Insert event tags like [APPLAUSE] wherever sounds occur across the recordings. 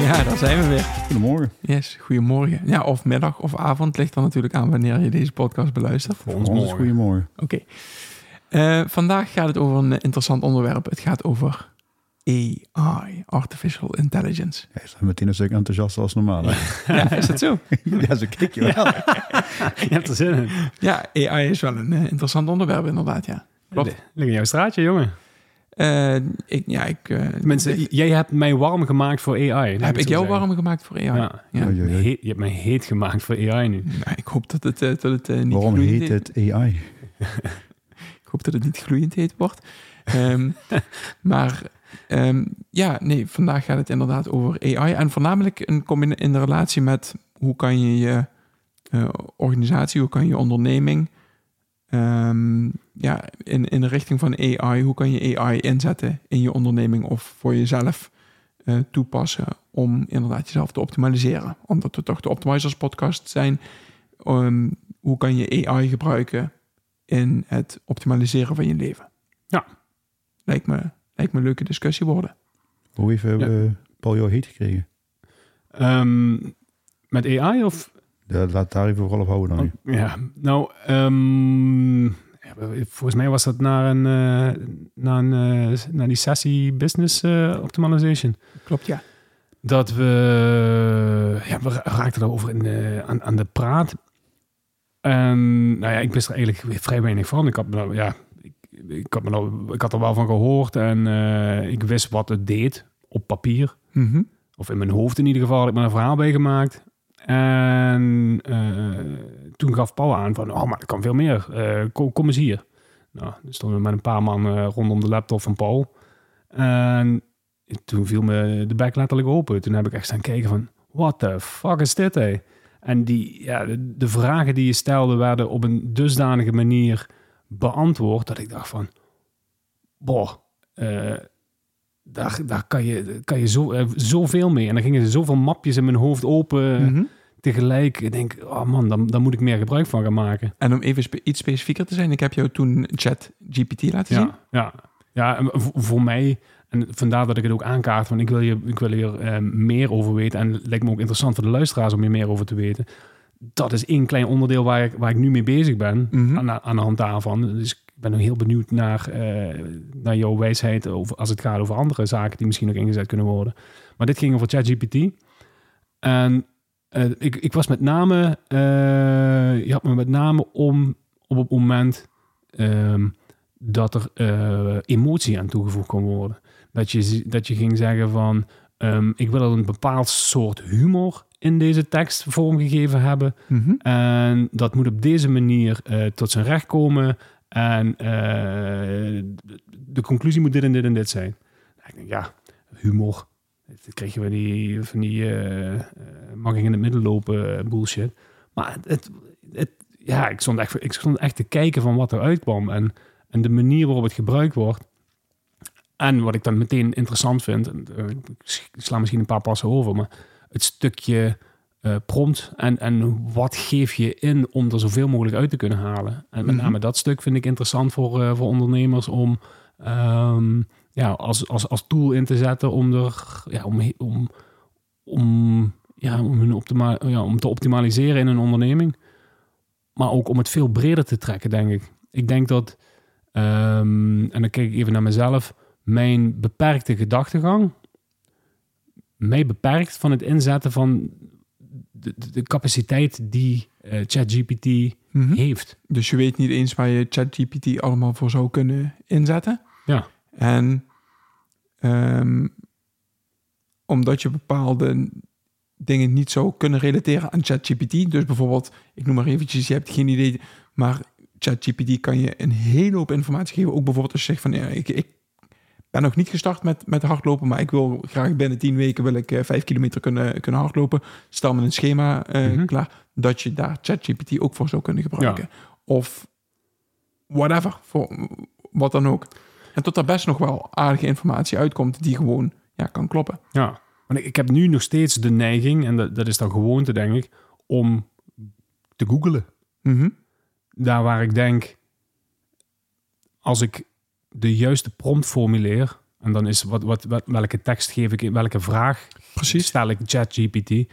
[LAUGHS] Ja, daar zijn we weer. Goedemorgen. Yes, goedemorgen. Ja, of middag of avond ligt er natuurlijk aan wanneer je deze podcast beluistert. Voor ons, goedemorgen. Oké. Eh, vandaag gaat het over een interessant onderwerp. Het gaat over AI, Artificial Intelligence. Hij is meteen een stuk enthousiaster als normaal. Hè? [LAUGHS] Ja, is dat zo? [LAUGHS] ja, zo kijk je wel. Je hebt er zin in. Ja, AI is wel een eh, interessant onderwerp inderdaad, ja. Klopt. Lig in jouw straatje, jongen. Eh, ik, ja, ik... eh, Mensen, ik- jij hebt mij warm gemaakt voor AI. heb ik jou zeggen. warm gemaakt voor AI? Ja. Heet- je hebt mij heet gemaakt voor AI nu. Nou, ik hoop dat het, eh, dat het eh, niet Waarom gloeiend heet het AI? [LAUGHS] Ik hoop dat het niet gloeiend heet wordt. Ehm, [LAUGHS] maar ehm, ja, nee, vandaag gaat het inderdaad over AI. En voornamelijk in, in de relatie met hoe kan je je eh, organisatie, hoe kan je je onderneming... ehm, ja, in, in de richting van AI, hoe kan je AI inzetten in je onderneming of voor jezelf eh, toepassen om inderdaad jezelf te optimaliseren. Omdat we toch de Optimizers podcast zijn, ehm, hoe kan je AI gebruiken in het optimaliseren van je leven. Ja. Lijkt me, lijkt me een leuke discussie worden. Hoe heeft Ja. eh, Paul jou heet gekregen? Ehm, met AI of... Ja, laat daar even vooral op houden dan. Ja, nou, ehm, volgens mij was dat naar, een, eh, naar, een, eh, naar die sessie Business eh, Optimization. Klopt, ja. dat we, ja, we ra- raakten daarover in de, aan, aan de praat. En nou ja, ik wist er eigenlijk vrij weinig van. Ik had, me nou, ja, ik, ik, had me nou, ik had er wel van gehoord en eh, ik wist wat het deed op papier. Mhm. Of in mijn hoofd in ieder geval, ik me een verhaal bij gemaakt. En eh, toen gaf Paul aan van, oh, maar het kan veel meer. Eh, kom, kom eens hier. Nou, dus stonden met een paar man eh, rondom de laptop van Paul. En toen viel me de bek letterlijk open. Toen heb ik echt staan kijken van, what the fuck is dit, hé? En die, ja, de, vragen die je stelde werden op een dusdanige manier beantwoord... dat ik dacht van, boh, eh, daar, daar kan je, kan je zo, eh, zoveel mee. En dan gingen er zoveel mapjes in mijn hoofd open Mhm. tegelijk. Ik denk, oh man, dan, dan moet ik meer gebruik van gaan maken. En om even spe- iets specifieker te zijn, ik heb jou toen chat GPT laten zien. Ja, ja. voor mij, en vandaar dat ik het ook aankaart, van ik wil, je, ik wil hier eh, meer over weten. En het lijkt me ook interessant voor de luisteraars om hier meer over te weten. Dat is één klein onderdeel waar ik, waar ik nu mee bezig ben, Mhm. aan, aan de hand daarvan. Dus ik ben ook heel benieuwd naar, eh, naar jouw wijsheid over, als het gaat over andere zaken die misschien ook ingezet kunnen worden. Maar dit ging over ChatGPT. En eh, ik, ik was met name, eh, je had me met name om op het moment ehm, dat er emotie aan toegevoegd kon worden. Dat je, dat je ging zeggen van, ehm, ik wil een bepaald soort humor in deze tekst vormgegeven hebben. Mhm. En dat moet op deze manier tot zijn recht komen. En eh, de conclusie moet dit en dit en dit zijn. Ik denk, ja, humor. Kreeg je van die, van die eh, mag ik in het midden lopen eh, bullshit. Maar het, het, ja, ik stond, echt, ik stond echt te kijken van wat er uitkwam. En, en de manier waarop het gebruikt wordt. En wat ik dan meteen interessant vind. eh, ik sla misschien een paar passen over. Maar het stukje eh, prompt en, en wat geef je in om er zoveel mogelijk uit te kunnen halen. En met Mhm. name dat stuk vind ik interessant voor, eh, voor ondernemers om ehm, ja, als, als, als tool in te zetten om, er, ja, om, om, om, ja, om, hun optima ja, om te optimaliseren in een onderneming. Maar ook om het veel breder te trekken, denk ik. Ik denk dat, ehm, en dan kijk ik even naar mezelf, mijn beperkte gedachtegang mij beperkt van het inzetten van de, capaciteit die eh, ChatGPT Mhm. heeft. Dus je weet niet eens waar je ChatGPT allemaal voor zou kunnen inzetten. Ja. En ehm, omdat je bepaalde dingen niet zou kunnen relateren aan ChatGPT. Dus bijvoorbeeld, ik noem maar eventjes, je hebt geen idee, maar ChatGPT kan je een hele hoop informatie geven. Ook bijvoorbeeld als je zegt van, ja, ik, ik ben nog niet gestart met, met hardlopen, maar ik wil graag binnen 10 weken wil ik eh, 5 kilometer kunnen, kunnen hardlopen. Stel me een schema eh, Mhm. klaar, dat je daar ChatGPT ook voor zou kunnen gebruiken. Of whatever, voor wat dan ook. En tot daar best nog wel aardige informatie uitkomt die gewoon ja, kan kloppen. Ja, want ik, heb nu nog steeds de neiging, en dat, dat is dan gewoonte, denk ik, om te googlen. Mhm. Daar waar ik denk, als ik de juiste prompt formuleer, en dan is wat, wat, wat, welke tekst geef ik, in, welke vraag Precies. stel ik ChatGPT,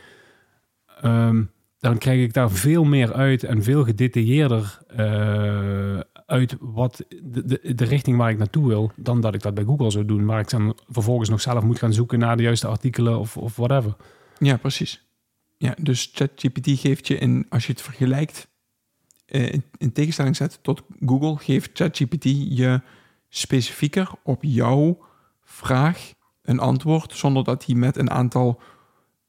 ehm, dan krijg ik daar veel meer uit en veel gedetailleerder eh, uit wat de, de, de richting waar ik naartoe wil, dan dat ik dat bij Google zou doen, waar ik dan vervolgens nog zelf moet gaan zoeken naar de juiste artikelen of, of whatever. Ja, precies. Ja, dus ChatGPT geeft je in, als je het vergelijkt, eh, in, in tegenstelling zet tot Google, geeft ChatGPT je specifieker op jouw vraag een antwoord, zonder dat hij met een aantal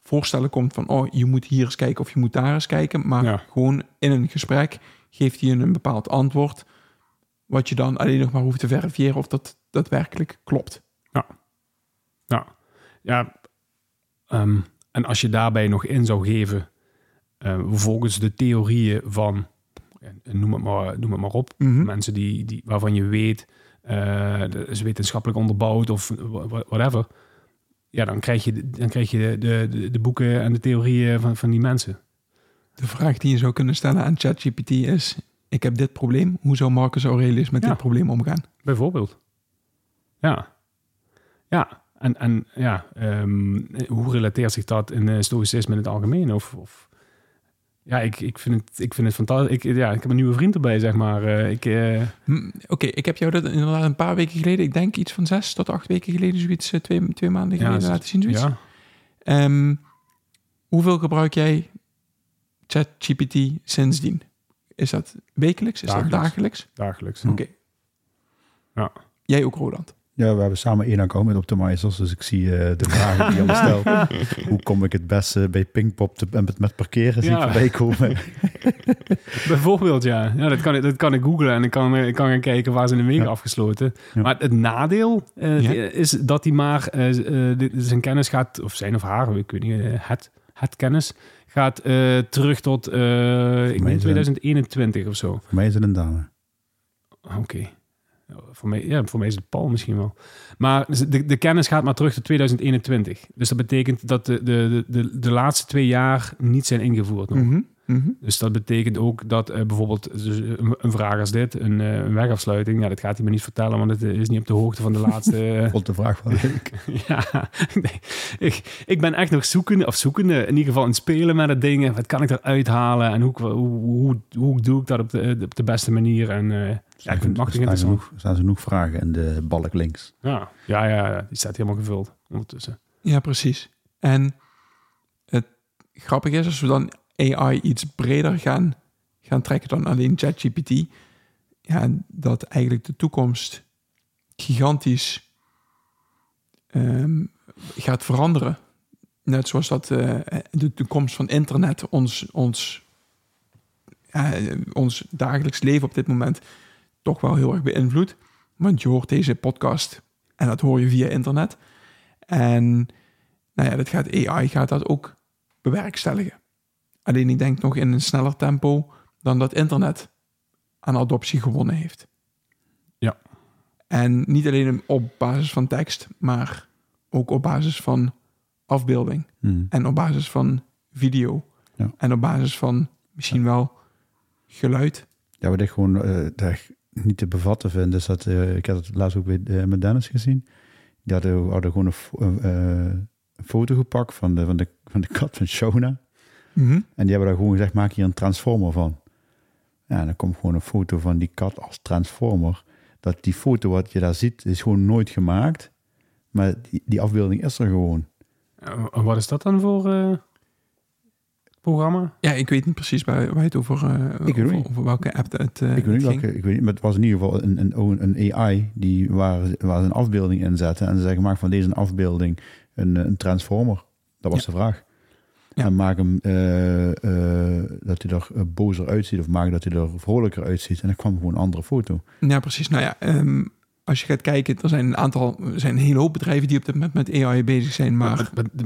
voorstellen komt van, oh, je moet hier eens kijken of je moet daar eens kijken, maar Ja. gewoon in een gesprek geeft hij een bepaald antwoord, wat je dan alleen nog maar hoeft te verifiëren of dat daadwerkelijk klopt. Ja, ja ehm, en als je daarbij nog in zou geven, eh, volgens de theorieën van, ja, noem, het maar, noem het maar op, Mhm. mensen die, die, waarvan je weet, dat is wetenschappelijk onderbouwd of wha- wha- whatever, ja, dan krijg je, de- dan krijg je de, de, de boeken en de theorieën van, van die mensen. De vraag die je zou kunnen stellen aan ChatGPT is: Ik heb dit probleem. Hoe zou Marcus Aurelius met Ja. dit probleem omgaan? Bijvoorbeeld. Ja. Ja. En, en ja, ehm, hoe relateert zich dat in eh, stoïcisme in het algemeen? Of, of ja, ik, ik, vind het, ik vind het fantastisch. Ik, ja, ik heb een nieuwe vriend erbij, zeg maar. Eh, ik, eh, Oké, ik heb jou dat inderdaad een paar weken geleden, ik denk iets van zes tot acht weken geleden, zoiets, eh, twee, twee maanden geleden laten zien. Zoiets. ja, Ehm, hoeveel gebruik jij ChatGPT sindsdien? Is dat wekelijks? Is Dagelijks. dat dagelijks? dagelijks. Oké. Ja. Jij ook, Roland? Ja, we hebben samen één account met Optimizers, dus ik zie eh, de vragen die je allemaal stelt. [LAUGHS] Hoe kom ik het beste bij Pinkpop te, en met, met parkeren zie ik Ja. voorbij komen. [LAUGHS] Bijvoorbeeld, ja. ja dat, kan, ik- dat kan ik googlen en ik kan, ik kan gaan kijken waar ze in de week Ja. afgesloten. Ja. Maar het nadeel eh, Ja. is dat hij maar eh, zijn kennis gaat, of zijn of haar, ik weet niet, het, het kennis, gaat eh, terug tot, eh, ik denk het- 2021 of zo. Voor mij is het een dame. Oké. Voor mij, ja, voor mij is het Paul misschien wel. Maar de, de kennis gaat maar terug tot 2021. Dus dat betekent dat de, de, de, de laatste twee jaar niet zijn ingevoerd nog. Mhm. Dus dat betekent ook dat eh, bijvoorbeeld dus een, een vraag als dit, een, eh, een wegafsluiting, ja, dat gaat hij me niet vertellen, want het is niet op de hoogte van de laatste. [LAUGHS] eh, Vond de vraag wel leuk. [LAUGHS] ja, [LAUGHS] nee, ik, ik ben echt nog zoekende, of zoekende, in ieder geval aan het spelen met het ding. Wat kan ik eruit halen en hoe, hoe, hoe, hoe doe ik dat op de, op de beste manier? En eh, ja, ik vind het machtig er staan interessant. genoeg, er staan genoeg vragen in de balk links. Ja, ja, ja, ja, die staat helemaal gevuld ondertussen. Ja, precies. En het grappige is, als we dan AI iets breder gaan, gaan trekken dan alleen ChatGPT, ja, dat eigenlijk de toekomst gigantisch ehm, gaat veranderen. Net zoals dat eh, de toekomst van internet ons, ons, ons dagelijks leven op dit moment toch wel heel erg beïnvloedt. Want je hoort deze podcast en dat hoor je via internet. En nou ja, dat gaat AI gaat dat ook bewerkstelligen. Alleen ik denk nog in een sneller tempo dan dat internet aan adoptie gewonnen heeft. Ja. En niet alleen op basis van tekst, maar ook op basis van afbeelding Hmm. en op basis van video Ja. en op basis van misschien wel geluid. Ja, wat ik gewoon eh, daar niet te bevatten vind, is dat, eh, ik had het laatst ook bij, eh, met Dennis gezien. Die hadden, hadden gewoon een foto gepakt van de, van, de, van de kat van Shona. Mhm. En die hebben daar gewoon gezegd, maak hier een transformer van. Ja, en dan komt gewoon een foto van die kat als transformer. Dat die foto wat je daar ziet, is gewoon nooit gemaakt. Maar die, die afbeelding is er gewoon. Eh, wat is dat dan voor... eh, programma? Ja, ik weet niet precies waar, waar je het over, uh, Ik weet over, niet. over welke app het uh, ik weet niet ging. welke, ik weet niet, maar het was in ieder geval een, een, een AI die waar, waar ze een afbeelding in zetten. En ze zeggen, maak van deze afbeelding een, een transformer. Dat was Ja. de vraag. Ja. En maak hem eh, eh, dat hij er eh, bozer uitziet of maak dat hij er vrolijker uitziet. En dan kwam gewoon een andere foto. Ja, precies. Nou ja, ehm, als je gaat kijken, er zijn een aantal, er zijn een hele hoop bedrijven die op dit moment met AI bezig zijn, maar Maar- maar- maar-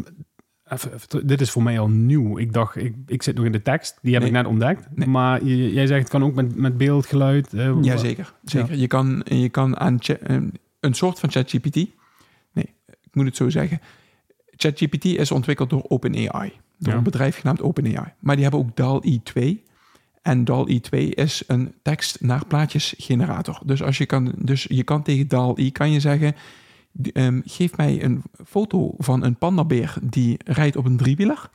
even- even- dit is voor mij al nieuw. Ik dacht, ik, ik zit nog in de tekst. Die heb Nee. ik net ontdekt. Nee. Maar je- jij zegt, het kan ook met, met beeld, geluid. ja, zeker. zeker. Je kan, je kan aan cha- ehm, een soort van ChatGPT, nee, ik moet het zo zeggen. ChatGPT is ontwikkeld door OpenAI, door Ja. een bedrijf genaamd OpenAI. Maar die hebben ook DAL-E 2. En DAL-E 2 is een tekst naar plaatjes generator. Dus, als je, kan, dus je kan tegen DAL-E kan je zeggen... ehm, geef mij een foto van een pandabeer die rijdt op een driewieler.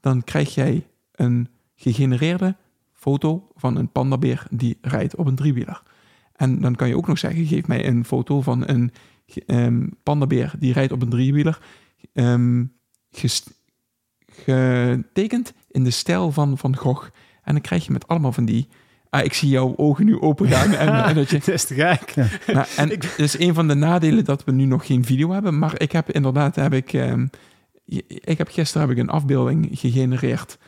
Dan krijg jij een gegenereerde foto van een pandabeer die rijdt op een driewieler. En dan kan je ook nog zeggen, geef mij een foto van een ehm, pandabeer die rijdt op een driewieler. ehm, gest- getekend in de stijl van Van Gogh. En dan krijg je met allemaal van die... Ah, ik zie jouw ogen nu open gaan. [LAUGHS] En, en dat je, Het is te gek. maar, en het is een van de nadelen dat we nu nog geen video hebben. Maar ik heb inderdaad, heb ik, ehm, ik heb gisteren heb ik een afbeelding gegenereerd.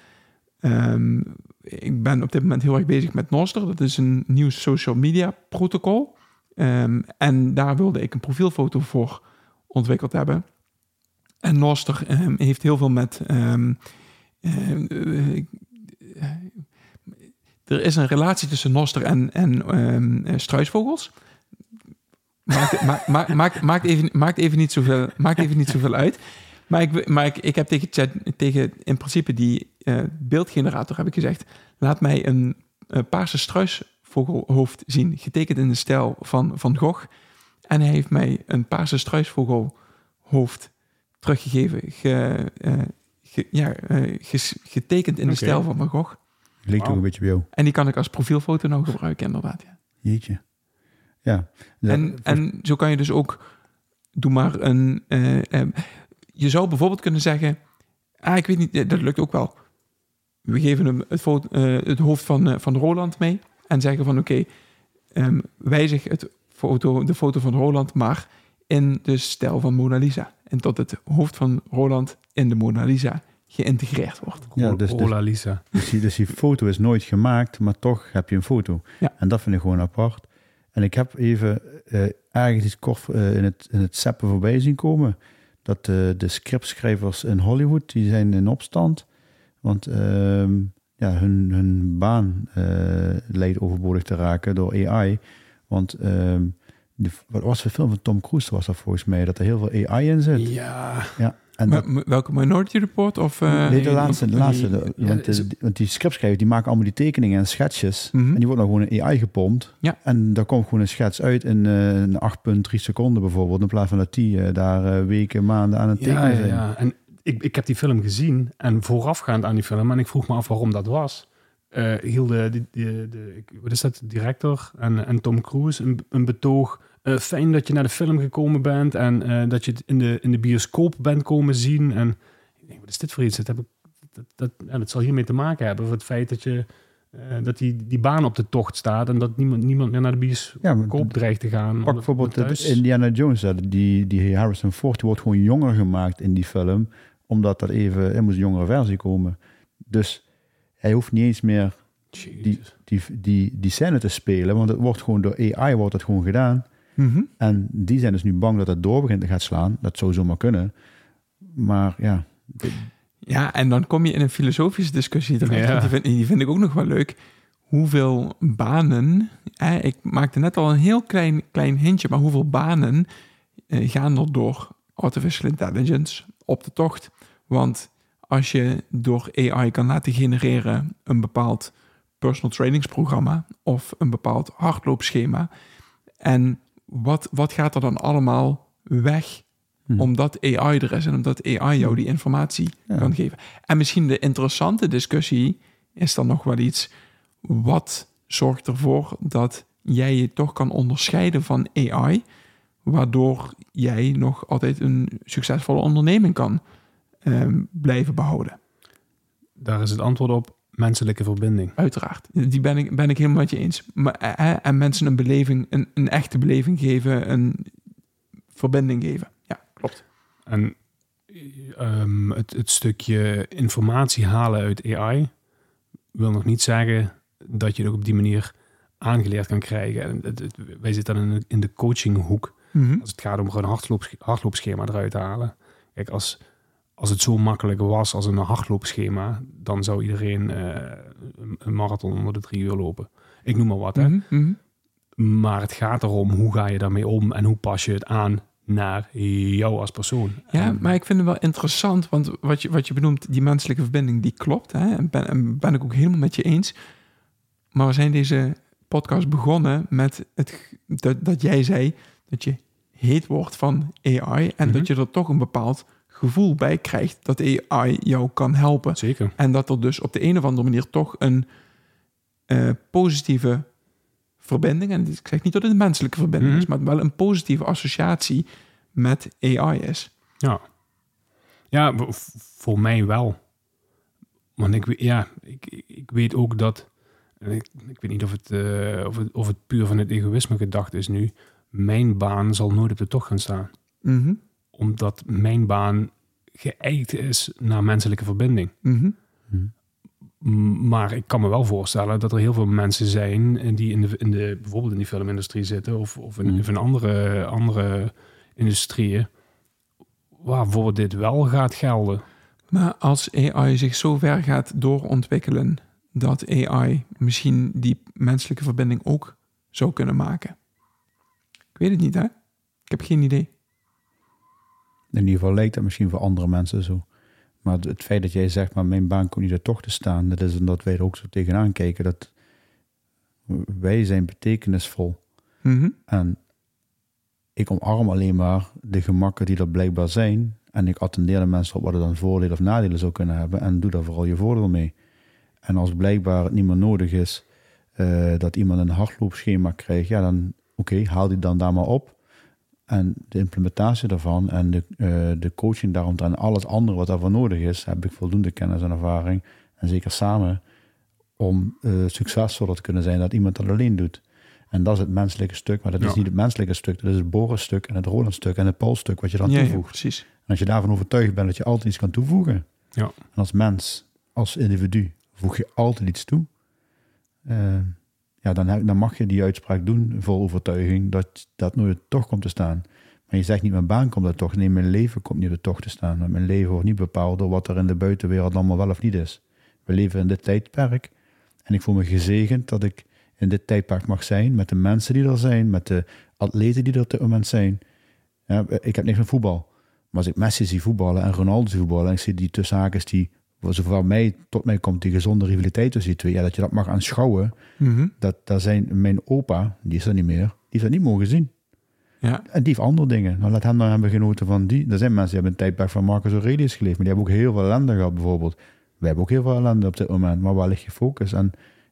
Ehm, ik ben op dit moment heel erg bezig met Noster. Dat is een nieuw social media protocol. Ehm, en daar wilde ik een profielfoto voor ontwikkeld hebben. En Noster ehm, heeft heel veel met... ehm, ehm, eh, eh, er is een relatie tussen Noster en, en eh, struisvogels. Maakt, ma, ma, maakt, maakt, even, maakt, even niet zoveel, even niet zoveel uit. Maar ik, maar ik, ik heb tegen, chat, tegen in principe die eh, beeldgenerator heb ik gezegd... laat mij een eh, paarse struisvogelhoofd zien... getekend in de stijl van Van Gogh. En hij heeft mij een paarse struisvogelhoofd teruggegeven... Ge, eh, ge- ja, eh, ges- getekend in de stijl van Van Gogh. Leek toch Wauw. een beetje bij jou. En die kan ik als profielfoto nou gebruiken, inderdaad. Ja. Jeetje. Ja. Ja, En, en zo kan je dus ook, doe maar een, eh, je zou bijvoorbeeld kunnen zeggen, ah, ik weet niet, dat lukt ook wel. We geven hem het, foto, eh, het hoofd van, eh, van Roland mee en zeggen van, oké, ehm, wijzig het foto, de foto van Roland, maar in de stijl van Mona Lisa. En tot het hoofd van Roland in de Mona Lisa geïntegreerd wordt. Ja, dus- dus- Ola Lisa. Dus die, dus die foto is nooit gemaakt, maar toch heb je een foto. Ja. En dat vind ik gewoon apart. En ik heb even eh, ergens iets kort eh, in, het, in het zappen voorbij zien komen. Dat eh, de scriptschrijvers in Hollywood, die zijn in opstand. Want ehm, ja, hun, hun baan eh lijkt overbodig te raken door AI. Want ehm, de, wat was de film van Tom Cruise was dat volgens mij, dat er heel veel AI in zit. Ja. Ja, en dat, welke Minority Report? Of, eh, nee, de laatste. De laatste de- want, is- eh, die, want die scriptschrijvers die maken allemaal die tekeningen en schetsjes. Mhm. En die worden dan gewoon in AI gepompt. Ja. En daar komt gewoon een schets uit in eh, een 8,3 seconden bijvoorbeeld. In plaats van dat die eh, daar eh, weken, maanden aan het tekenen Ja, ja, zijn. ja. En ik, ik heb die film gezien en voorafgaand aan die film, en ik vroeg me af waarom dat was, eh hielden de, de, de, wat is dat, de director en, en Tom Cruise een, een betoog. eh, fijn dat je naar de film gekomen bent en eh, dat je het in de, in de bioscoop bent komen zien. En ik denk, wat is dit voor iets? Dat, heb ik, dat, dat, ja, dat zal hiermee te maken hebben. Voor het feit dat, je, dat die, die baan op de tocht staat en dat niemand, niemand meer naar de bioscoop Ja, dreigt te gaan. Pak bijvoorbeeld thuis- Indiana Jones. Die, die Harrison Ford wordt gewoon jonger gemaakt in die film. Omdat dat even, er moest een jongere versie komen. Dus hij hoeft niet eens meer Jezus. die, die, die scène te spelen. Want het wordt gewoon door AI wordt het gewoon gedaan. Mhm. En die zijn dus nu bang dat het door begint te gaan slaan. Dat zou zomaar kunnen. Maar ja, Ja, en dan kom je in een filosofische discussie terecht. Ja. Die, vind, die vind ik ook nog wel leuk. Hoeveel banen... Hè, ik maakte net al een heel klein, klein hintje... maar hoeveel banen eh, gaan er door artificial intelligence op de tocht? Want als je door AI kan laten genereren... een bepaald personal trainingsprogramma... of een bepaald hardloopschema... en wat, wat gaat er dan allemaal weg Hm. omdat AI er is en omdat AI jou die informatie Ja. kan geven. En misschien de interessante discussie is dan nog wel iets. Wat zorgt ervoor dat jij je toch kan onderscheiden van AI, waardoor jij nog altijd een succesvolle onderneming kan ehm, blijven behouden? daar is het antwoord op menselijke verbinding. Uiteraard. Die ben ik, ben ik helemaal met je eens. Maar, eh, en mensen een beleving, een, een echte beleving geven, een verbinding geven. Ja, klopt. En ehm, het, het stukje informatie halen uit AI wil nog niet zeggen dat je het ook op die manier aangeleerd kan krijgen. En het- het- wij zitten dan in de, in de coachinghoek Mhm. als het gaat om gewoon een hardloop, hardloopschema eruit te halen. Kijk, als, als het zo makkelijk was als een hardloopschema, dan zou iedereen eh, een- marathon onder de drie uur lopen. Ik noem maar wat, hè. Mhm, mhm. Maar het gaat erom hoe ga je daarmee om en hoe pas je het aan naar jou als persoon. Ja, En- maar ik vind het wel interessant, want wat je, wat je benoemt, die menselijke verbinding, die klopt. Hè? En ben, en ben ik ook helemaal met je eens. Maar we zijn deze podcast begonnen met het, dat, dat jij zei dat je heet wordt van AI en Mhm. dat je er toch een bepaald gevoel bij krijgt dat AI jou kan helpen. Zeker. En dat er dus op de een of andere manier toch een eh, positieve verbinding, en ik zeg niet dat het een menselijke verbinding is, Mhm. maar wel een positieve associatie met AI is. Ja. Ja, voor mij wel. Want ik, weet- ja, ik, ik- weet ook dat... Ik, ik weet niet of het, eh, of, het, of het puur van het egoïsme gedacht is nu. Mijn baan zal nooit op de tocht gaan staan. Mhm, Omdat mijn baan geëikt is naar menselijke verbinding. mhm. Maar ik kan me wel voorstellen dat er heel veel mensen zijn die in de, in de, bijvoorbeeld in die filmindustrie zitten of, of in, Mm. of in andere, andere industrieën, waarvoor dit wel gaat gelden. Maar als AI zich zo ver gaat doorontwikkelen dat AI misschien die menselijke verbinding ook zou kunnen maken. Ik weet het niet, hè? Ik heb geen idee. In ieder geval lijkt dat misschien voor andere mensen zo. Maar het- feit dat jij zegt, maar mijn baan komt niet er toch te staan, dat is omdat wij er ook zo tegenaan kijken. Dat wij zijn betekenisvol. Mhm. En ik omarm alleen maar de gemakken die er blijkbaar zijn. En ik attendeer de mensen op wat er dan voordelen of nadelen zou kunnen hebben. En doe daar vooral je voordeel mee. En als blijkbaar het niet meer nodig is eh, dat iemand een hardloopschema krijgt, ja, dan oké, haal die dan daar maar op. En de implementatie daarvan en de, eh, de coaching daaromtrent en alles andere wat daarvoor nodig is, heb ik voldoende kennis en ervaring. En zeker samen om eh, succesvoller te kunnen zijn dat iemand dat alleen doet. En dat is het menselijke stuk, maar dat is niet het menselijke stuk. Dat is het Boris-stuk en het Roland-stuk en het Paul-stuk wat je dan Ja, ja, toevoegt. precies. En als je daarvan overtuigd bent dat je altijd iets kan toevoegen. Ja. En als mens, als individu, voeg je altijd iets toe. Eh, ja, dan, dan mag je die uitspraak doen vol overtuiging dat dat nooit toch komt te staan. Maar je zegt niet, mijn baan komt er toch. Nee, mijn leven komt niet op de te staan. Want mijn leven wordt niet bepaald door wat er in de buitenwereld allemaal wel of niet is. We leven in dit tijdperk. En ik voel me gezegend dat ik in dit tijdperk mag zijn. Met de mensen die er zijn. Met de atleten die er op dit moment zijn. Ja, ik heb niks met voetbal. Maar als ik Messi zie voetballen en Ronaldo zie voetballen... en ik zie die tussen haakjes die... Zover mij, tot mij komt die gezonde rivaliteit tussen die twee... Ja, dat je dat mag aanschouwen. Mhm. Dat, daar zijn mijn opa, die is er niet meer... die heeft dat niet mogen zien. Ja, En die heeft andere dingen. Nou, laat hem dan hebben genoten van die. Er zijn mensen die hebben een tijdperk van Marcus Aurelius geleefd... maar die hebben ook heel veel ellende gehad bijvoorbeeld. Wij hebben ook heel veel ellende op dit moment. Maar waar ligt je focus? En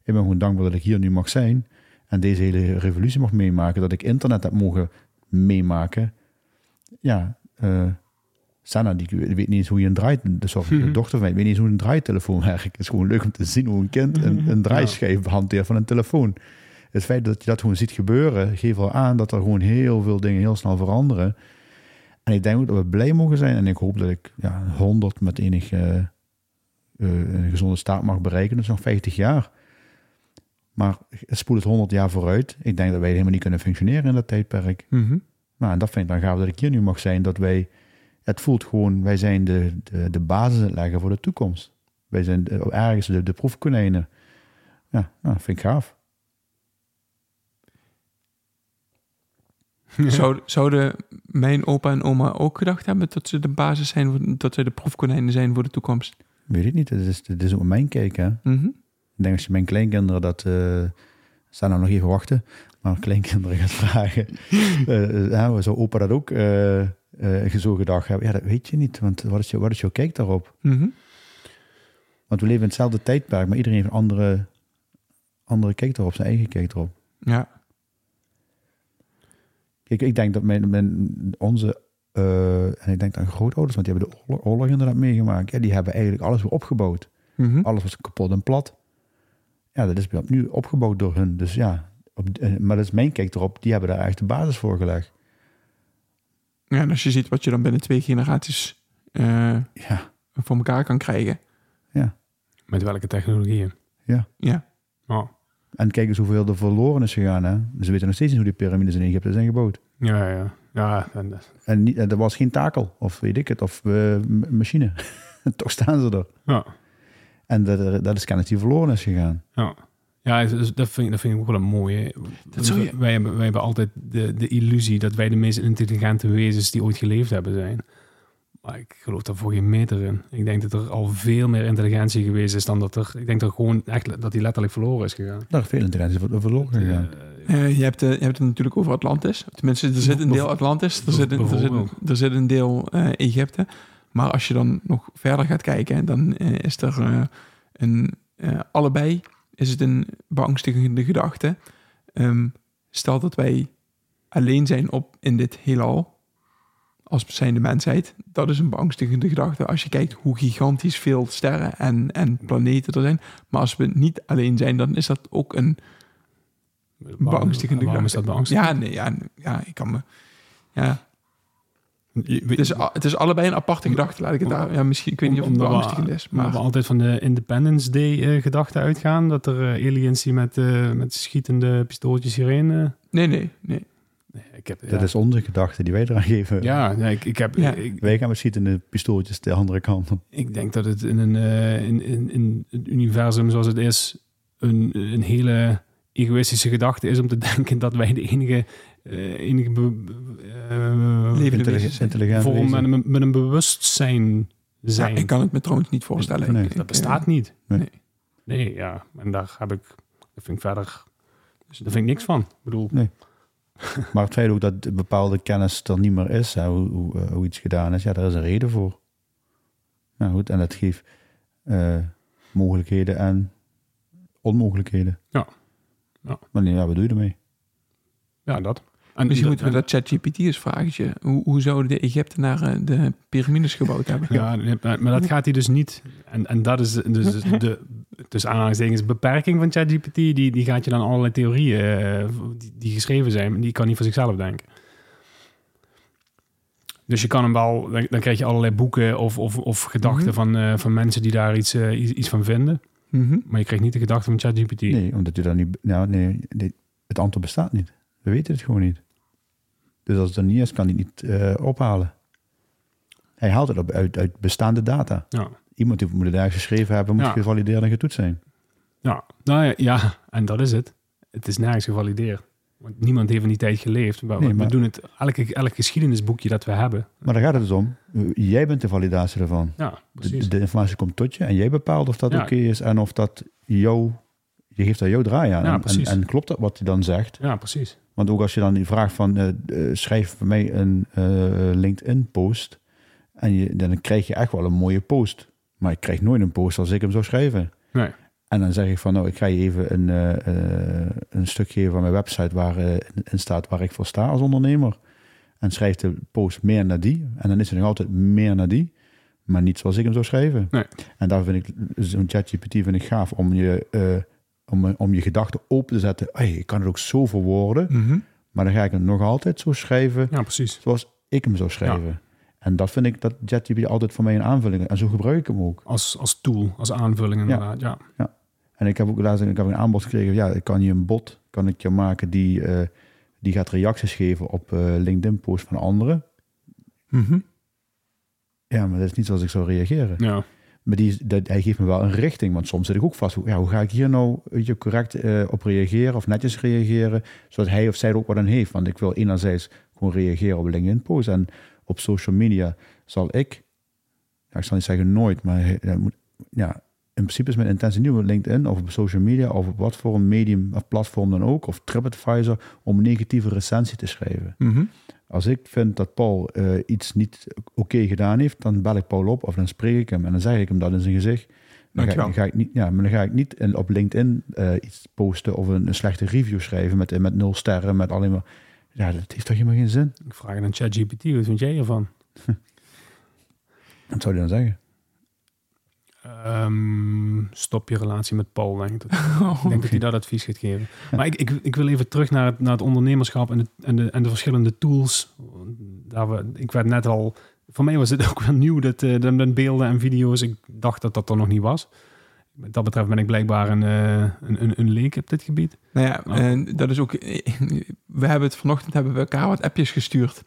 ik ben gewoon dankbaar dat ik hier nu mag zijn... en deze hele revolutie mag meemaken. Dat ik internet heb mogen meemaken. Ja, eh Sanna, die weet niet eens hoe je een draait... Of de Mhm. dochter van mij, weet niet eens hoe een draaitelefoon [LAUGHS] werkt. Het is gewoon leuk om te zien hoe een kind een, een draaischijf hanteert van een telefoon. Het feit dat je dat gewoon ziet gebeuren, geeft wel aan dat er gewoon heel veel dingen heel snel veranderen. En ik denk ook dat we blij mogen zijn. En ik hoop dat ik ja, 100 met enig eh, eh, een gezonde staat mag bereiken. Dus nog 50 jaar. Maar het spoelt het 100 jaar vooruit. Ik denk dat wij helemaal niet kunnen functioneren in dat tijdperk. Mhm. Nou, en dat vind ik dan gaaf dat ik hier nu mag zijn. Dat wij, het voelt gewoon, wij zijn de, de, de basis aan het leggen voor de toekomst. Wij zijn de- ergens de, de proefkonijnen. Ja, nou, vind ik gaaf. [LAUGHS] Zou, zouden mijn opa en oma ook gedacht hebben dat ze de basis zijn, dat ze de proefkonijnen zijn voor de toekomst? Weet ik niet, het is, het is ook mijn kijk, hè. Mhm. Ik denk als je mijn kleinkinderen dat... eh staan nou nog even wachten. Maar kleinkinderen gaat vragen. [LAUGHS] eh ja, zou opa dat ook eh, eh, zo gedacht hebben? Ja, dat weet je niet. Want wat is, je, wat is jouw kijk daarop? Mhm. Want we leven in hetzelfde tijdperk. Maar iedereen heeft een andere, andere kijk erop. Zijn eigen kijk erop. Ja. Kijk, ik denk dat mijn, mijn, onze... eh, en ik denk aan grootouders. Want die hebben de oorlog, inderdaad meegemaakt. Ja, die hebben eigenlijk alles weer opgebouwd. Mhm. Alles was kapot en plat. Ja, dat is opnieuw opgebouwd door hun. Dus ja, op, eh, maar dat is mijn kijk erop. Die hebben daar echt de basis voor gelegd. Ja, en als je ziet wat je dan binnen twee generaties eh, Ja, voor elkaar kan krijgen. Met welke technologieën? Ja, Oh. en kijk eens hoeveel er verloren is gegaan. Hè? Ze weten nog steeds niet hoe die piramides in Egypte zijn gebouwd. Ja, ja. Ja, en, En niet, er was geen takel, of weet ik het, of eh, machine. [LAUGHS] Toch staan ze er. ja. En dat, dat is kennis die verloren is gegaan. Ja, ja dus dat, vind ik, dat vind ik ook wel een mooie. Dat zou je- wij, hebben, wij hebben altijd de, de illusie dat wij de meest intelligente wezens die ooit geleefd hebben zijn. Maar ik geloof daar voor geen meter in. Ik denk dat er al veel meer intelligentie geweest is dan dat er... Ik denk dat er gewoon echt dat die letterlijk verloren is gegaan. Daar is veel ver- verloren gegaan. Eh, je, hebt, eh, je hebt het natuurlijk over Atlantis. Tenminste, er zit een deel Atlantis, er zit een, er zit een, er zit een deel eh, Egypte. Maar als je dan nog verder gaat kijken, dan is er een... eh, allebei is het een beangstigende gedachte. Ehm, stel dat wij alleen zijn op in dit heelal, als zijnde mensheid, dat is een beangstigende gedachte. Als je kijkt hoe gigantisch veel sterren en, en planeten er zijn. Maar als we niet alleen zijn, dan is dat ook een beangstigende Waarom is dat gedachte. beangstigend? Ja, nee, ja, ja, ik kan me. Ja, het is, het is allebei een aparte gedachte, laat ik het daar. Ja, misschien, ik weet niet of het beangstigend is, maar we altijd van de Independence Day eh, uitgaan. Dat er eh, aliens die met, eh, met schietende pistooltjes hierheen... eh, nee, nee, nee. nee, ik heb, Dat ja. is onze gedachte die wij eraan geven. Ja, nee, ik, ik, heb, Ja. ik, Wij gaan met schietende pistooltjes de andere kant op. ik denk dat het in, een, eh, in, in, in het universum zoals het is... Een, een hele egoïstische gedachte is om te [LAUGHS] denken dat wij de enige... eh, enige be- be- eh, vorm met, een- met een bewustzijn Ja, zijn. ik kan het me trouwens niet voorstellen. Nee, Ik- dat ik, bestaat niet. Nee. Nee, ja. En daar heb ik... Dat vind ik verder... Dus daar vind ik niks van. Ik bedoel... [LAUGHS] Maar het feit ook dat bepaalde kennis er niet meer is, hè, hoe, hoe, eh, hoe iets gedaan is, ja, daar is een reden voor. Nou goed, en dat geeft eh, mogelijkheden en onmogelijkheden. Ja. Ja. Maar nee, ja, wat doe je ermee? Ja, dat. En Misschien moeten we dat ChatGPT eens vragen. Hoe, hoe zouden de Egyptenaren de piramides gebouwd hebben? Ja, maar dat gaat hij dus niet. En, en dat is dus [LAUGHS] de, tussen aanhalingstekens, beperking van ChatGPT. Die, die gaat je dan allerlei theorieën eh, die, die geschreven zijn, die kan niet voor zichzelf denken. Dus je kan hem wel, dan, dan krijg je allerlei boeken of, of, of gedachten Mhm. van, eh, van mensen die daar iets, eh, iets, iets van vinden. Mhm. Maar je krijgt niet de gedachten van ChatGPT. Nee, omdat je dan niet... Nou, nee, nee, het antwoord bestaat niet. We weten het gewoon niet. Dus als het er niet is, kan hij het niet ophalen. Hij haalt het op, uit, uit bestaande data. Ja. Iemand die moet het daar geschreven hebben, moet Ja. gevalideerd en getoetst zijn. Ja, nou ja, ja, en dat is het. Het is nergens gevalideerd. Want niemand heeft in die tijd geleefd. Maar Nee, we maar- doen het, elke, elk geschiedenisboekje dat we hebben. Maar daar gaat het dus om. Jij bent de validatie ervan. Ja, De, precies. de informatie komt tot je en jij bepaalt of dat Ja. oké is en of dat jou, je geeft daar jouw draai aan. Ja, en, en klopt dat wat hij dan zegt? Ja, precies. Want ook als je dan die vraagt van eh, eh, schrijf voor mij een eh, LinkedIn post en je, dan krijg je echt wel een mooie post. Maar ik krijg nooit een post als ik hem zou schrijven. Nee. En dan zeg ik van nou, ik ga je even een, eh, een stuk geven van mijn website waar in staat waar ik voor sta als ondernemer. En schrijf de post meer naar die. En dan is het nog altijd meer naar die. Maar niet zoals ik hem zou schrijven. Nee. En daar vind ik zo'n ChatGPT vind ik gaaf om je, om, om je gedachten open te zetten. Hey, ik kan het ook zo verwoorden. Mhm. Maar dan ga ik hem nog altijd zo schrijven Ja, precies. zoals ik hem zou schrijven. En dat vind ik dat ChatGPT altijd voor mij een aanvulling. En zo gebruik ik hem ook. Als, als tool, als aanvulling inderdaad. Ja. En ik heb ook laatst ik heb een aanbod gekregen. Ja, ik kan je een bot kan ik je maken die, eh, die gaat reacties geven op eh, LinkedIn posts van anderen. Mhm. Ja, maar dat is niet zoals ik zou reageren. ja. Maar die, dat, hij geeft me wel een richting. Want soms zit ik ook vast. Hoe- Ja, hoe ga ik hier nou je, correct eh, op reageren of netjes reageren? Zodat hij of zij er ook wat aan heeft. Want ik wil enerzijds gewoon reageren op LinkedIn posts. En op social media zal ik, ik zal niet zeggen nooit, maar ja, in principe is mijn intentie niet op LinkedIn of op social media of op wat voor een medium of platform dan ook, of TripAdvisor, om een negatieve recensie te schrijven. Mhm. Als ik vind dat Paul eh, iets niet oké gedaan heeft, dan bel ik Paul op of dan spreek ik hem en dan zeg ik hem dat in zijn gezicht. Dan ga, ik- Dankjewel. dan ga ik niet, ja, maar dan ga ik niet in, op LinkedIn eh, iets posten of een, een slechte review schrijven met, met nul sterren, met alleen maar. Ja, dat heeft toch helemaal geen zin? Ik vraag aan ChatGPT, wat vind jij ervan? [LAUGHS] Wat zou je dan zeggen? Ehm, stop je relatie met Paul, denk ik. Dat- [LAUGHS] Ik denk dat hij dat advies gaat geven. Maar ik, ik, ik wil even terug naar het, naar het ondernemerschap en de, en, de, en de verschillende tools. Daar we, ik werd net al... Voor mij was het [LAUGHS] ook wel nieuw, dat, eh, dat met beelden en video's. Ik dacht dat dat er nog niet was. Wat dat betreft ben ik blijkbaar een, eh, een, een, een leek op dit gebied. Nou ja, Oh. en dat is ook. [LAUGHS] We hebben het vanochtend hebben we elkaar wat appjes gestuurd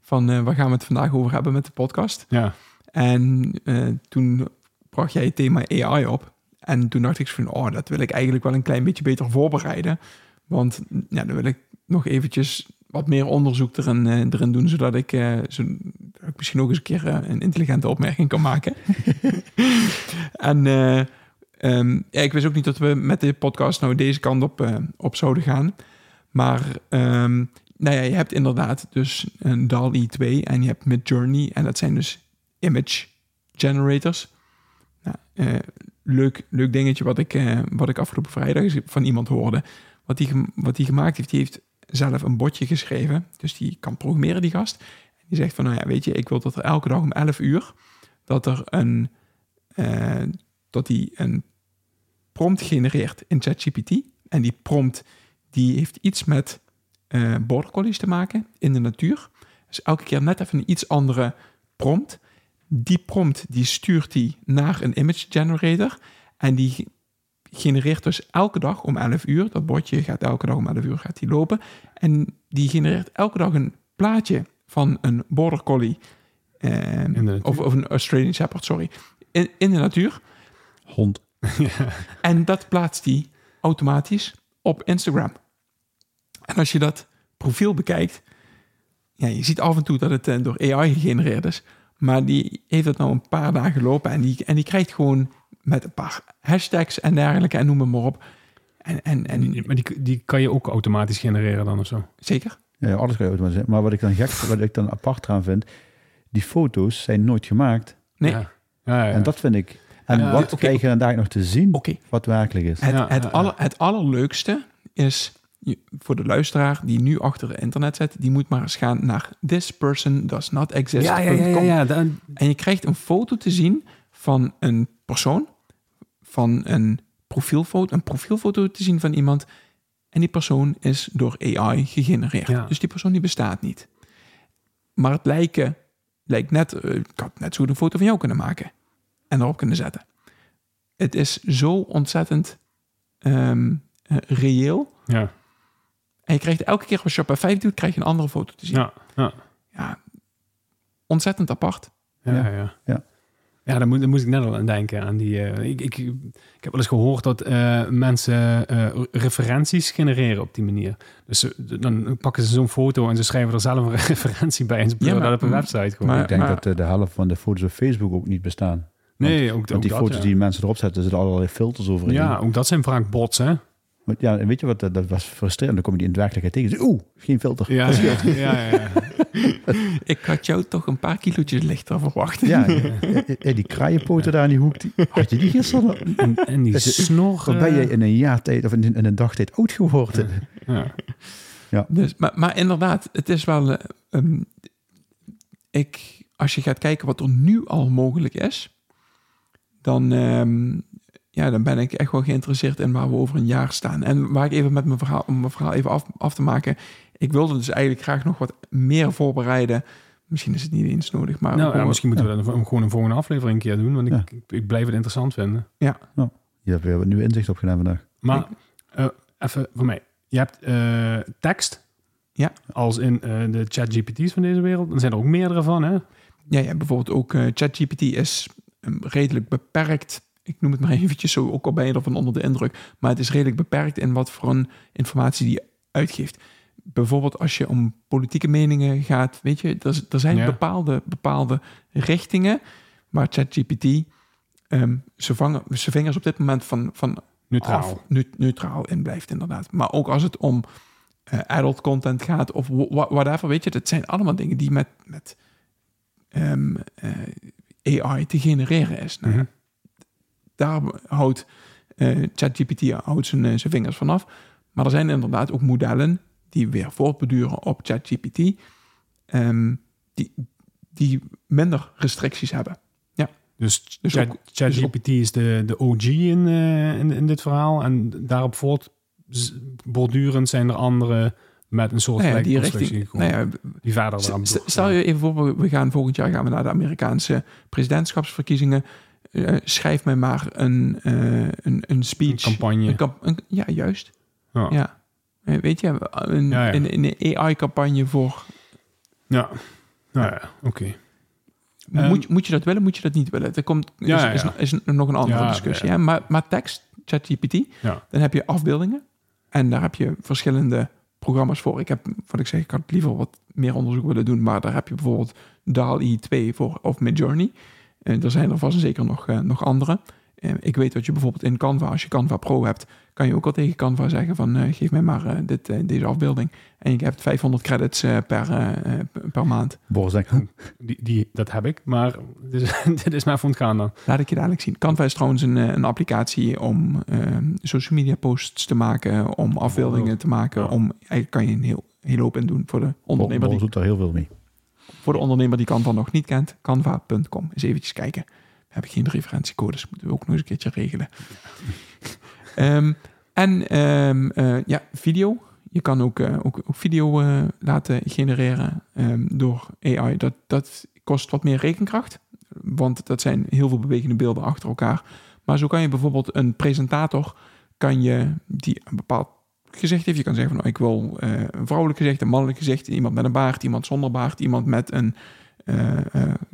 van eh, waar gaan we het vandaag over hebben met de podcast. Ja, En eh, toen bracht jij het thema AI op. En toen dacht ik van, oh, dat wil ik eigenlijk wel een klein beetje beter voorbereiden. Want ja, dan wil ik nog eventjes wat meer onderzoek erin, eh, erin doen, zodat ik, eh, zo, ik misschien ook eens een keer eh, een intelligente opmerking kan maken. [LAUGHS] en eh, ehm, ja, ik wist ook niet dat we met de podcast nou deze kant op, op zouden gaan. Maar ehm, nou ja, je hebt inderdaad dus een DALL-E 2 en je hebt Midjourney. En dat zijn dus image generators. Nou, eh, leuk, leuk dingetje wat ik, eh, wat ik afgelopen vrijdag van iemand hoorde. Wat die, gem- wat die gemaakt heeft, die heeft zelf een botje geschreven. Dus die kan programmeren, die gast. Die zegt van, nou ja, weet je, ik wil dat er elke dag om 11 uur... dat er een... eh, dat hij een prompt genereert in ChatGPT. En die prompt, die heeft iets met eh border te maken in de natuur. Dus elke keer net even een iets andere prompt. Die prompt die stuurt hij naar een image generator. En die ge- genereert dus elke dag om 11 uur. Dat bordje gaat elke dag om 11 uur gaat die lopen. En die genereert elke dag een plaatje van een border collie. eh, natuur. of, of een Australian Shepherd, sorry. In, in de natuur. Hond. [LAUGHS] En dat plaatst hij automatisch op Instagram. En als je dat profiel bekijkt, ja, je ziet af en toe dat het eh, door AI gegenereerd is. Maar die heeft het nou een paar dagen lopen en die, en die krijgt gewoon met een paar hashtags en dergelijke en noem het maar op. En, en, en maar die, die kan je ook automatisch genereren dan of zo. zeker. Ja, alles kan je automatiseren. Maar wat ik dan gek, wat ik dan apart eraan vind, die foto's zijn nooit gemaakt. Nee, Ja, ja, ja. En dat vind ik. En Ja, wat oké. krijg je dan daar nog te zien oké. wat werkelijk is? Het, Ja, het, ja, ja. aller, het allerleukste is voor de luisteraar die nu achter het internet zit, die moet maar eens gaan naar this person does not exist. ja, ja, ja, ja. Dan, En je krijgt een foto te zien van een persoon, van een profielfoto, een profielfoto te zien van iemand. En die persoon is door AI gegenereerd. Ja. Dus die persoon die bestaat niet. Maar het lijken, lijkt net, eh, ik had net zo goed een foto van jou kunnen maken en erop kunnen zetten. Het is zo ontzettend ehm, eh, reëel. ja, En je krijgt elke keer als je op F5 doet, krijg je een andere foto te zien. ja, ja. ja ontzettend apart. Ja, Ja. ja. ja. Ja. Ja, daar, moet, daar moest ik net al aan denken. Aan die, eh, ik, ik, ik heb wel eens gehoord dat eh, mensen eh, referenties genereren op die manier. Dus ze- dan pakken ze zo'n foto en ze schrijven er zelf een [LAUGHS] referentie bij en ze maar- dat op een website gewoon. maar- ik denk dat de helft van de foto's op Facebook ook niet bestaan. nee, ook, Want ook die dat, foto's ja. die mensen erop zetten, er zitten allerlei filters overheen. Ja, ook dat zijn vaak bots, hè? Maar ja, en weet je wat, dat, dat was frustrerend. Dan kom je die in de werkelijkheid tegen. Oeh, geen filter. Ja, ja, ja, ja, ja. [LAUGHS] Ik had jou toch een paar kilootjes lichter verwacht. Ja, ja, [LAUGHS] ja, die kraaienpoten daar in die hoek. Die, had je die gisteren? En, en die snor... Wat ben je eh, in een jaar tijd of in, in een dag tijd oud geworden? ja. Dus, maar, maar inderdaad, het is wel. eh, ehm, ik, als je gaat kijken wat er nu al mogelijk is, dan, ehm, ja, dan ben ik echt wel geïnteresseerd in waar we over een jaar staan. En waar ik even met mijn verhaal, om mijn verhaal even af, af te maken. Ik wilde dus eigenlijk graag nog wat meer voorbereiden. Misschien is het niet eens nodig, maar Nou, ja, misschien moeten we dat een- gewoon een volgende aflevering een keer doen, want ik, Ja. ik, ik blijf het interessant vinden. Je hebt weer wat nieuw inzicht opgedaan vandaag. Maar eh, even voor mij. Je hebt eh, tekst. Ja. Als in eh, de chat GPT's van deze wereld. Dan zijn er ook meerdere van, hè? Ja, ja bijvoorbeeld ook eh, ChatGPT is redelijk beperkt. Ik noem het maar eventjes zo, ook al ben je ervan onder de indruk. Maar het is redelijk beperkt in wat voor een informatie die je uitgeeft. Bijvoorbeeld als je om politieke meningen gaat, weet je, er, er zijn Ja. bepaalde, bepaalde richtingen waar ChatGPT ehm zijn, vangen, zijn vingers op dit moment van, van Neutraal. af, neutraal in blijft, inderdaad. Maar ook als het om eh, adult content gaat of wha- whatever, weet je, dat zijn allemaal dingen die met, met ehm, eh, AI te genereren is. Nou, Mhm. Daar houdt eh, ChatGPT houdt zijn, eh, zijn vingers vanaf. Maar er zijn inderdaad ook modellen die weer voortbeduren op ChatGPT, ehm, die, die minder restricties hebben. Dus, Dus Chat- ook- ChatGPT is de, de OG in, eh, in, in dit verhaal. En daarop voort z- bordurend zijn er andere met een soort Nou ja, die richting, nou ja, die verder Stel je even voor, we- we gaan volgend jaar gaan we naar de Amerikaanse presidentschapsverkiezingen. Eh, schrijf mij maar een, eh, een, een speech. een campagne. Een ja, juist. Ja. Ja. Eh, Weet je, een, Ja, ja. een, een AI-campagne voor... Ja, nou ja, oké. Ehm, moet, moet je dat willen, moet je dat niet willen? Er komt, is, Ja. Is, is nog een andere discussie. ja. Maar, maar tekst, ChatGPT, dan heb je afbeeldingen. En daar heb je verschillende programma's voor. Ik heb, wat ik zeg, ik had liever wat meer onderzoek willen doen. Maar daar heb je bijvoorbeeld DAL-E 2 voor of Midjourney. Er zijn er vast en zeker nog, eh, nog andere. Eh, ik weet dat je bijvoorbeeld in Canva, als je Canva Pro hebt, kan je ook al tegen Canva zeggen van eh, geef mij maar eh, dit, eh, deze afbeelding. En je hebt 500 credits eh, per, eh, eh, per maand. Boris denkt, hm, Die, die, dat heb ik, maar [LAUGHS] dit is, dit is maar van het gaan dan. Laat ik je dadelijk zien. Canva is trouwens een, eh, een applicatie om eh, social media posts te maken, om afbeeldingen te maken. Om, eigenlijk kan je een heel, heel hoop in doen voor de ondernemer Boris doet daar heel veel mee. Voor de ondernemer die Canva nog niet kent, canva.com. Eens eventjes kijken. We hebben geen referentiecodes, moeten we ook nog eens een keertje regelen. [LAUGHS] Ehm, en ehm, eh, ja, video. Je kan ook, eh, ook, ook video eh, laten genereren ehm, door AI. Dat, dat kost wat meer rekenkracht, want dat zijn heel veel bewegende beelden achter elkaar. Maar zo kan je bijvoorbeeld een presentator, kan je die een bepaald gezicht heeft. Je kan zeggen van, nou, ik wil eh, een vrouwelijk gezicht, een mannelijk gezicht, iemand met een baard, iemand zonder baard, iemand met een eh,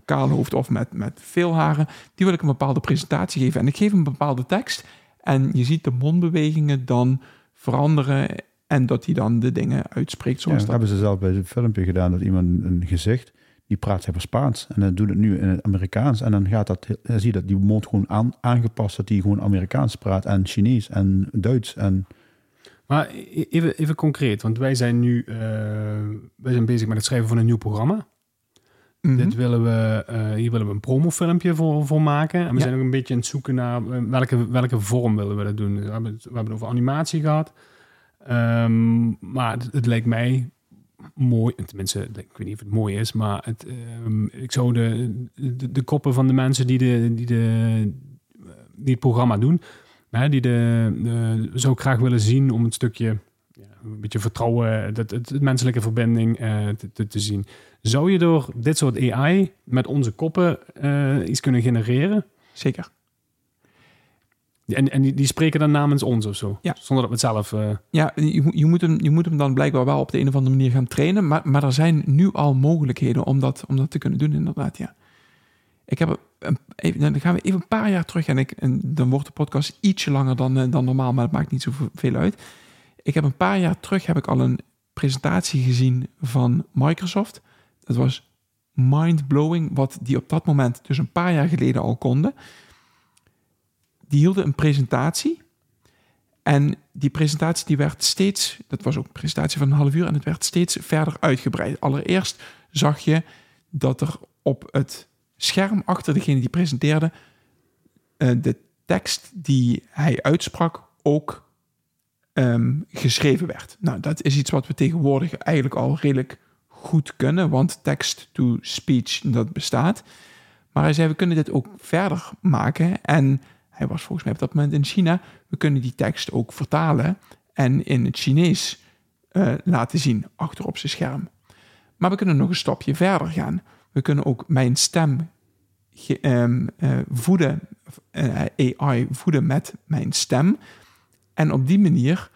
kaal hoofd of met, met veel haren. Die wil ik een bepaalde presentatie geven. En ik geef een bepaalde tekst en je ziet de mondbewegingen dan veranderen en dat hij dan de dingen uitspreekt Ja, zoals dat dat. hebben ze zelf bij het filmpje gedaan. Dat iemand een gezicht, die praat maar Spaans. En dan doet het nu in het Amerikaans. En dan gaat dat, dan zie je dat die mond gewoon aan, aangepast. Dat die gewoon Amerikaans praat. En Chinees en Duits. En Maar e- even, even concreet, want wij zijn nu eh, wij zijn bezig met het schrijven van een nieuw programma. Mhm. Dit willen we, eh, hier willen we een promofilmpje voor, voor maken. En we Ja. zijn ook een beetje aan het zoeken naar eh, welke, welke vorm willen we dat doen. We hebben het, we hebben het over animatie gehad. Ehm, maar het, het lijkt mij mooi, tenminste, ik weet niet of het mooi is, maar het, ehm, ik zou de, de, de koppen van de mensen die, de, die, de, die het programma doen, hè, die de, ik graag willen zien om een stukje ja, een beetje vertrouwen, het, het, het menselijke verbinding eh, te, te, zien. Zou je door dit soort AI met onze koppen eh, iets kunnen genereren? Zeker. En, en die, die spreken dan namens ons of zo? Ja. Zonder dat we het zelf... eh, Ja, je, moet- je, moet hem, je moet hem dan blijkbaar wel op de een of andere manier gaan trainen. Maar, maar er zijn nu al mogelijkheden om dat, om dat te kunnen doen, inderdaad. Ja. Ik heb even, dan gaan we even een paar jaar terug. En, ik, en dan wordt de podcast ietsje langer dan, eh, dan normaal, maar het maakt niet zoveel uit. Ik heb een paar jaar terug heb ik al een presentatie gezien van Microsoft. Dat was mind-blowing, wat die op dat moment, dus een paar jaar geleden al konden. Die hielden een presentatie. En die presentatie die werd steeds, dat was ook een presentatie van een half uur, en het werd steeds verder uitgebreid. Allereerst zag je dat er op het scherm achter degene die presenteerde, eh, de tekst die hij uitsprak ook ehm, geschreven werd. Nou, dat is iets wat we tegenwoordig eigenlijk al redelijk goed kunnen, want text-to-speech, dat bestaat. Maar hij zei, we kunnen dit ook verder maken. En hij was volgens mij op dat moment in China. We kunnen die tekst ook vertalen en in het Chinees eh, laten zien achter op zijn scherm. Maar we kunnen nog een stapje verder gaan. We kunnen ook mijn stem ehm, eh, voeden, eh, AI voeden met mijn stem. En op die manier,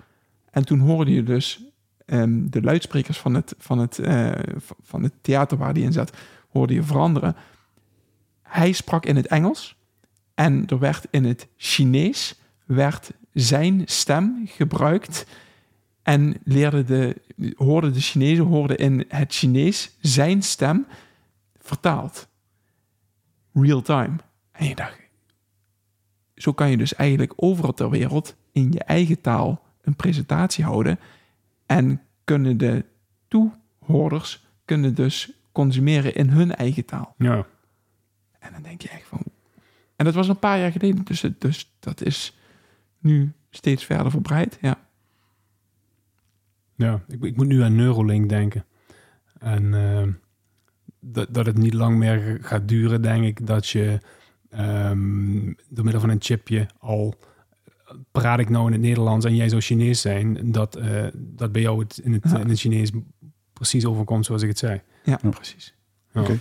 en toen hoorde je dus ehm, de luidsprekers van het, van, het, eh, van het theater waar die in zat, hoorde je veranderen. Hij sprak in het Engels en er werd in het Chinees werd zijn stem gebruikt en leerde de, hoorde de Chinezen hoorden in het Chinees zijn stem vertaald. Real time. En je dacht, zo kan je dus eigenlijk overal ter wereld in je eigen taal een presentatie houden en kunnen de toehoorders kunnen dus consumeren in hun eigen taal. ja. En dan denk je echt van... En dat was een paar jaar geleden, dus, het- dus dat is nu steeds verder verbreid. Ja, Ja, ik, ik moet nu aan Neuralink denken. En eh, dat, dat het niet lang meer gaat duren, denk ik, dat je ehm, door middel van een chipje al praat ik nou in het Nederlands en jij zou Chinees zijn, dat, eh, dat bij jou het in, het, Ja. in het Chinees precies overkomt zoals ik het zei. Ja, Ja. precies. Ja. Oké.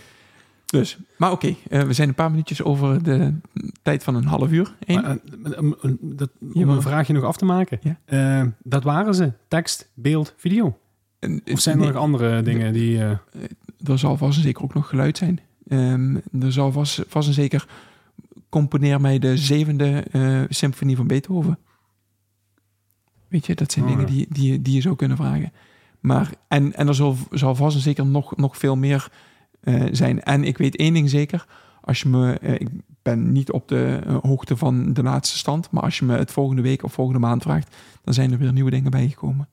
Dus, maar oké, eh, we zijn een paar minuutjes over de tijd van een half uur. Maar, eh, dat, om een vraagje nog af te maken. Ja. Dat waren ze. Tekst, beeld, video. En, Of zijn er nee, nog andere dingen die... er zal vast en zeker ook nog geluid zijn. Ehm, er zal vast, vast en zeker componeer mij de zevende eh, symfonie van Beethoven. Weet je, dat zijn Oh, dingen ja. die, die, je- die je zou kunnen vragen. Maar, en, en er zal, zal vast en zeker nog, nog veel meer eh, zijn. En ik weet één ding zeker. Als je me, eh, ik ben niet op de hoogte van de laatste stand, maar als je me het volgende week of volgende maand vraagt, dan zijn er weer nieuwe dingen bijgekomen.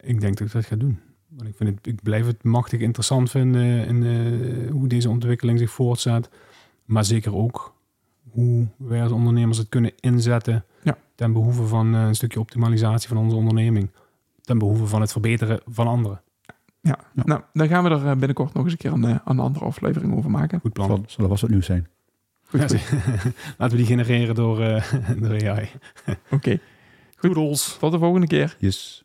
ik denk dat ik dat ga doen. Want ik, vind het, ik blijf het machtig interessant vinden in eh, hoe deze ontwikkeling zich voortzet. Maar zeker ook hoe wij als ondernemers het kunnen inzetten Ja. ten behoeve van eh, een stukje optimalisatie van onze onderneming. Ten behoeve van het verbeteren van anderen. Ja, Ja. nou, daar gaan we er eh, binnenkort nog eens een keer een, een andere aflevering over maken. Goed plan. Zal, er wat nieuws zijn. Goed, Ja, goed. [LAUGHS] Laten we die genereren door, eh [LAUGHS] door AI. Oké, Doodles. tot de volgende keer. Yes.